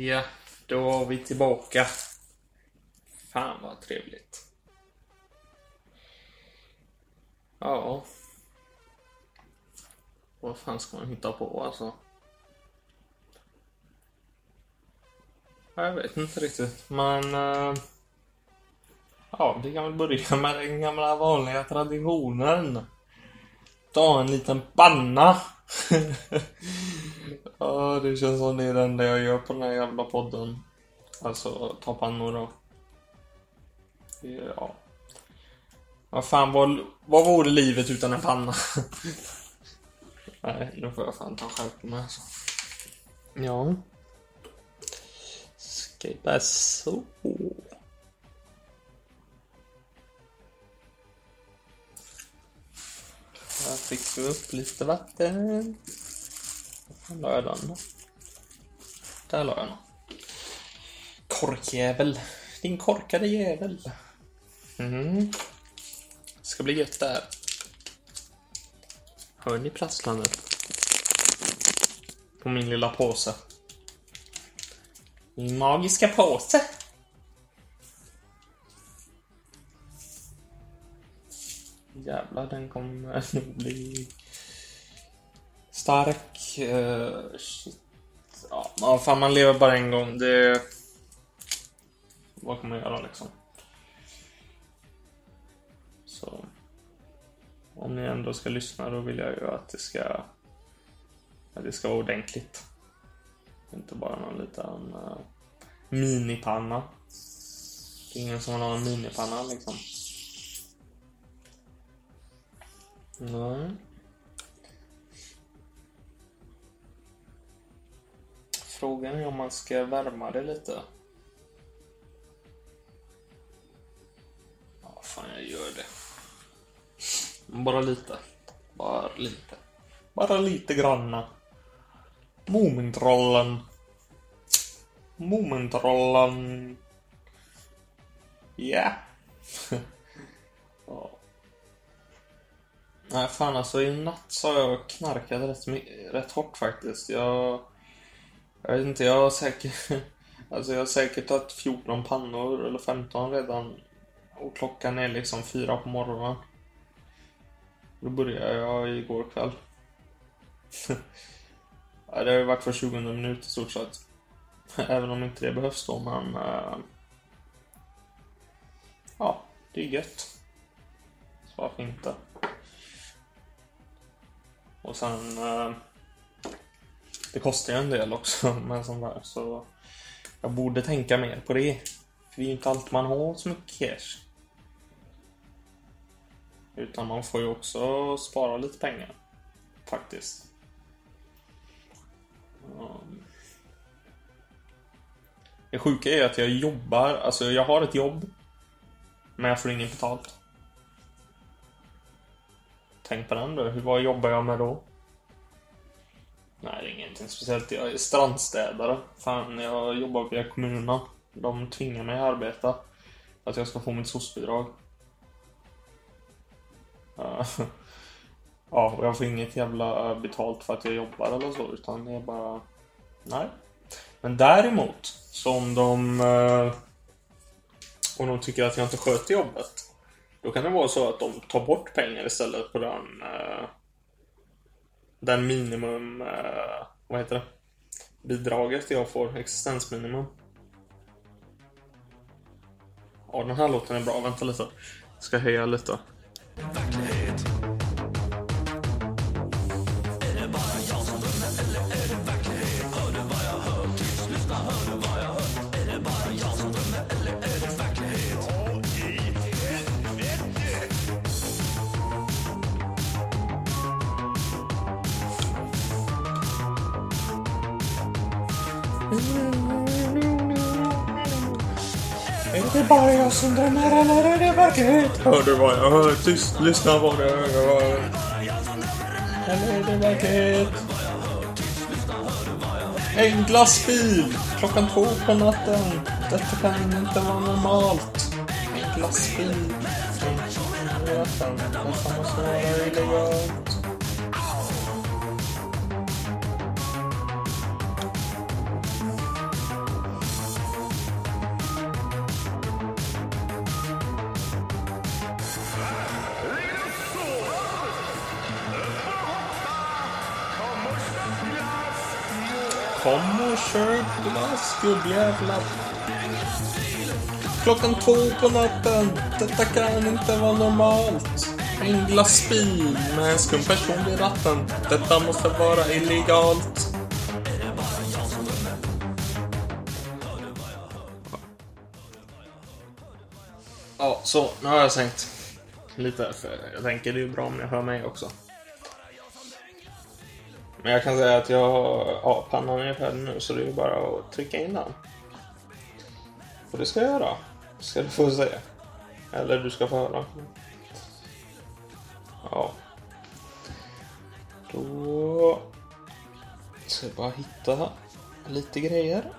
Ja, då var vi tillbaka. Fan vad trevligt. Ja. Vad fan ska man hitta på alltså? Jag vet inte riktigt, men... Eh, ja, vi kan väl börja med den gamla vanliga traditionen. Ta en liten panna. ja, det känns som det är det enda jag gör på den här jävla podden. Alltså, ta pannor då. Ja. Vad fan, vad, vad vore livet utan en panna? Nej, nu får jag fan ta skärp på mig alltså. Ja. Ska jag bara så. Här fick vi upp lite vatten. Var la jag den då? Där la jag den. Korkjävel. Din korkade jävel. Mm. Ska bli gött där. Hör ni prasslandet? På min lilla påse. Min magiska påse. Jävlar, den kommer nog bli stark. Uh, shit. Ja, fan, man lever bara en gång. Det... Vad kommer jag göra liksom? Så... Om ni ändå ska lyssna då vill jag ju att det ska... Att det ska vara ordentligt. Inte bara någon liten uh, minipanna. Det är ingen som vill ha en minipanna liksom. Nej. Frågan är om man ska värma det lite. Ja, fan jag gör det. Bara lite. Bara lite. Bara lite granna. Mumintrollen. Mumintrollen. Ja. ja. Nej, fan alltså i natt så har jag knarkat rätt, rätt hårt faktiskt. Jag... Jag vet inte, jag har säkert... Alltså jag har säkert tagit 14 pannor eller 15 redan. Och klockan är liksom fyra på morgonen. Då började jag igår kväll. ja, det har ju varit för 20 minuter i stort sett. Även om inte det behövs då, men... Äh... ja, det är gött. Så varför inte? Och sen... eh, det kostar ju en del också med sånt där, så... Jag borde tänka mer på det. För det är ju inte allt man har så mycket cash. Utan man får ju också spara lite pengar. Faktiskt. Um, Det sjuka är att jag jobbar, alltså jag har ett jobb. Men jag får inget betalt. Tänk på den då. Vad jobbar jag med då? Nej, det är ingenting speciellt. Jag är strandstädare. Fan, jag jobbar via kommunen. De tvingar mig att arbeta. Att jag ska få mitt soc-bidrag. Ja. Och jag får inget jävla betalt för att jag jobbar eller så, utan det är bara... Nej. Men däremot, så om de... eh, Om de tycker att jag inte sköter jobbet. Då kan det vara så att de tar bort pengar istället på den... eh, Den minimum... eh, Vad heter det? Bidraget jag får, existensminimum. Ja, den här låten är bra. Vänta lite. Jag ska höja lite. Är det bara jag som drömmer eller är det verklighet? Hör du vad jag hör? Tyst, lyssna vad jag hör. Eller är det verklighet? En glassbil! Klockan två på natten. Detta kan inte vara normalt. En glassbil. Detta måste vara illegalt. Kom och köp glass gubbjävlar. Klockan två på natten. Detta kan inte vara normalt. En glassbil med en skum person vid ratten. Detta måste vara illegalt. Ja, så nu har jag sänkt lite för jag tänker det är bra om jag hör mig också. Men jag kan säga att jag har pannan är färdig nu så det är bara att trycka in den. Och det ska jag göra. Ska du få se. Eller du ska få höra. Ja. Då ska jag bara hitta lite grejer.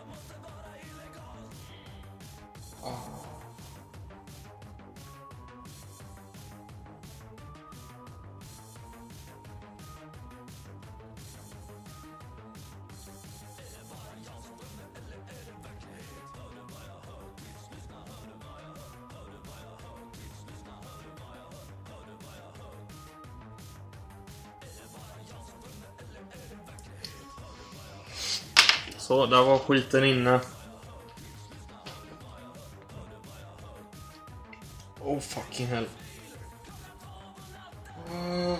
Så, där var skiten inne. Oh fucking hell. Uh.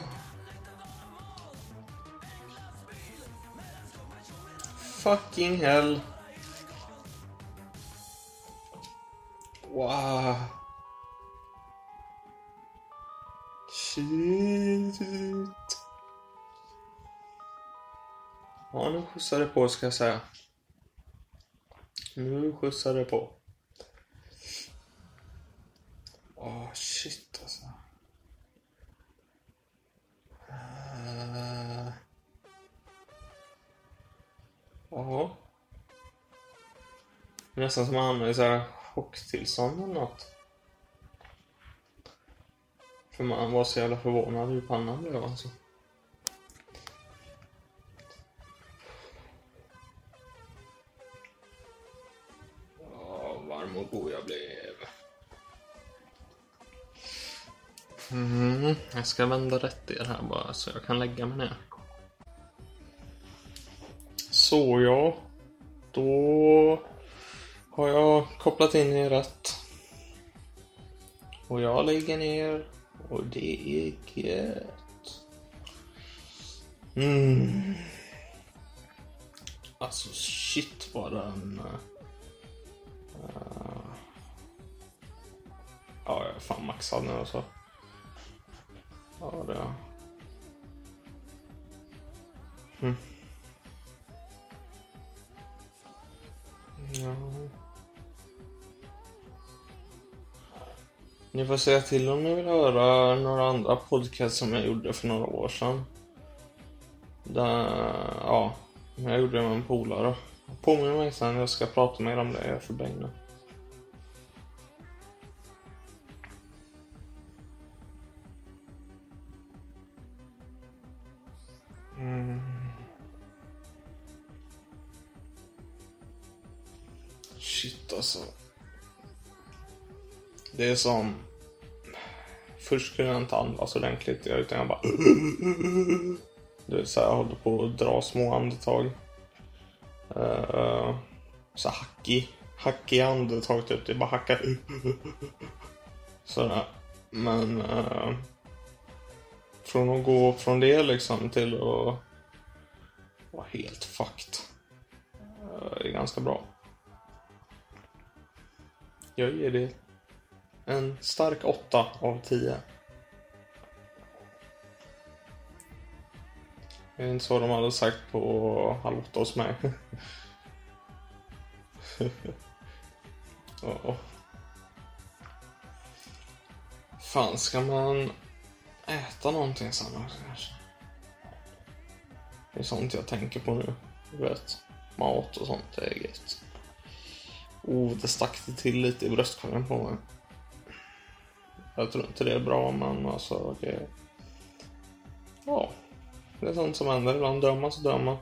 Fucking hell. Wow. Shit. Ja, nu skjutsar det på ska jag säga. Nu skjutsar det på. Åh, oh, shit alltså. Uh... Ja. Nästan som att hamnar i så här chocktillstånd eller något. För man var så jävla förvånad hur pannan blev alltså. Jag ska vända rätt er här bara så jag kan lägga mig ner. Så ja. Då har jag kopplat in er rätt. Och jag lägger ner och det är gött. Mm. Alltså shit vad den... Uh, Ja, jag är fan maxad nu alltså. Ja, det är mm. Ja. Ni får säga till om ni vill höra några andra podcasts som jag gjorde för några år sedan. Där, ja, jag gjorde det med en polare. Påminn mig sen, jag ska prata mer om det, jag är för nu. Det är som... Först kunde jag inte andas ordentligt utan jag bara... Du vet såhär, jag håller på att dra små andetag. Uh, så hackig. Hackig andetag typ. Det bara hackar. Sådär. Men... Uh, från att gå från det liksom till att vara helt fucked. Uh, är ganska bra. Jag ger det en stark åtta av tio. Det är inte så de hade sagt på Halv åtta hos mig. oh. Fan, ska man äta någonting sen kanske? Det är sånt jag tänker på nu. Du vet, mat och sånt, det är gött. Oh, det stack det till lite i bröstkorgen på mig. Jag tror inte det är bra, men alltså det... Ja. Det är sånt som händer. Ibland dör man så dör man.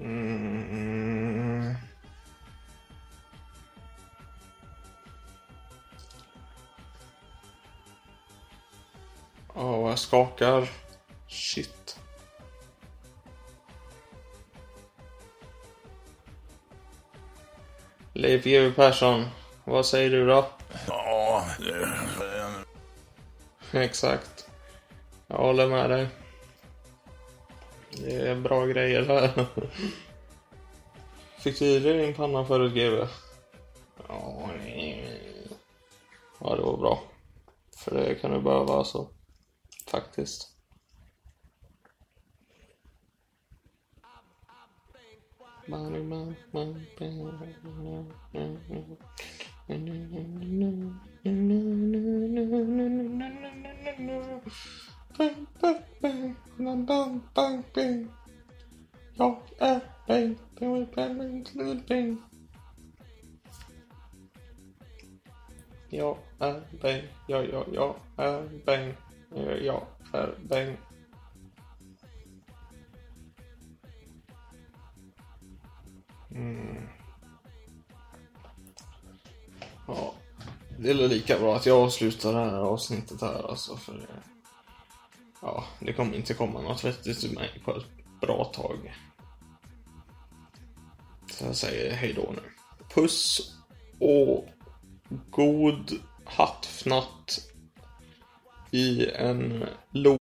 Mm. Ja, jag skakar. Leif GW Persson, vad säger du då? Ja, det, Exakt. Jag håller med dig. Det är bra grejer här. Fick du i dig din panna förut GW? Ja, det var bra. För det kan du behöva alltså. Faktiskt. Jag är Bengt, Bengt, Bengt. Jag är Bengt, ja, ja, jag är Bengt, jag är Bengt. Mm. Ja, det är väl lika bra att jag avslutar det här avsnittet här alltså för det, Ja, det kommer inte komma något vettigt ur mig på ett bra tag. Så jag säger hejdå nu. Puss och god hattfnatt i en lo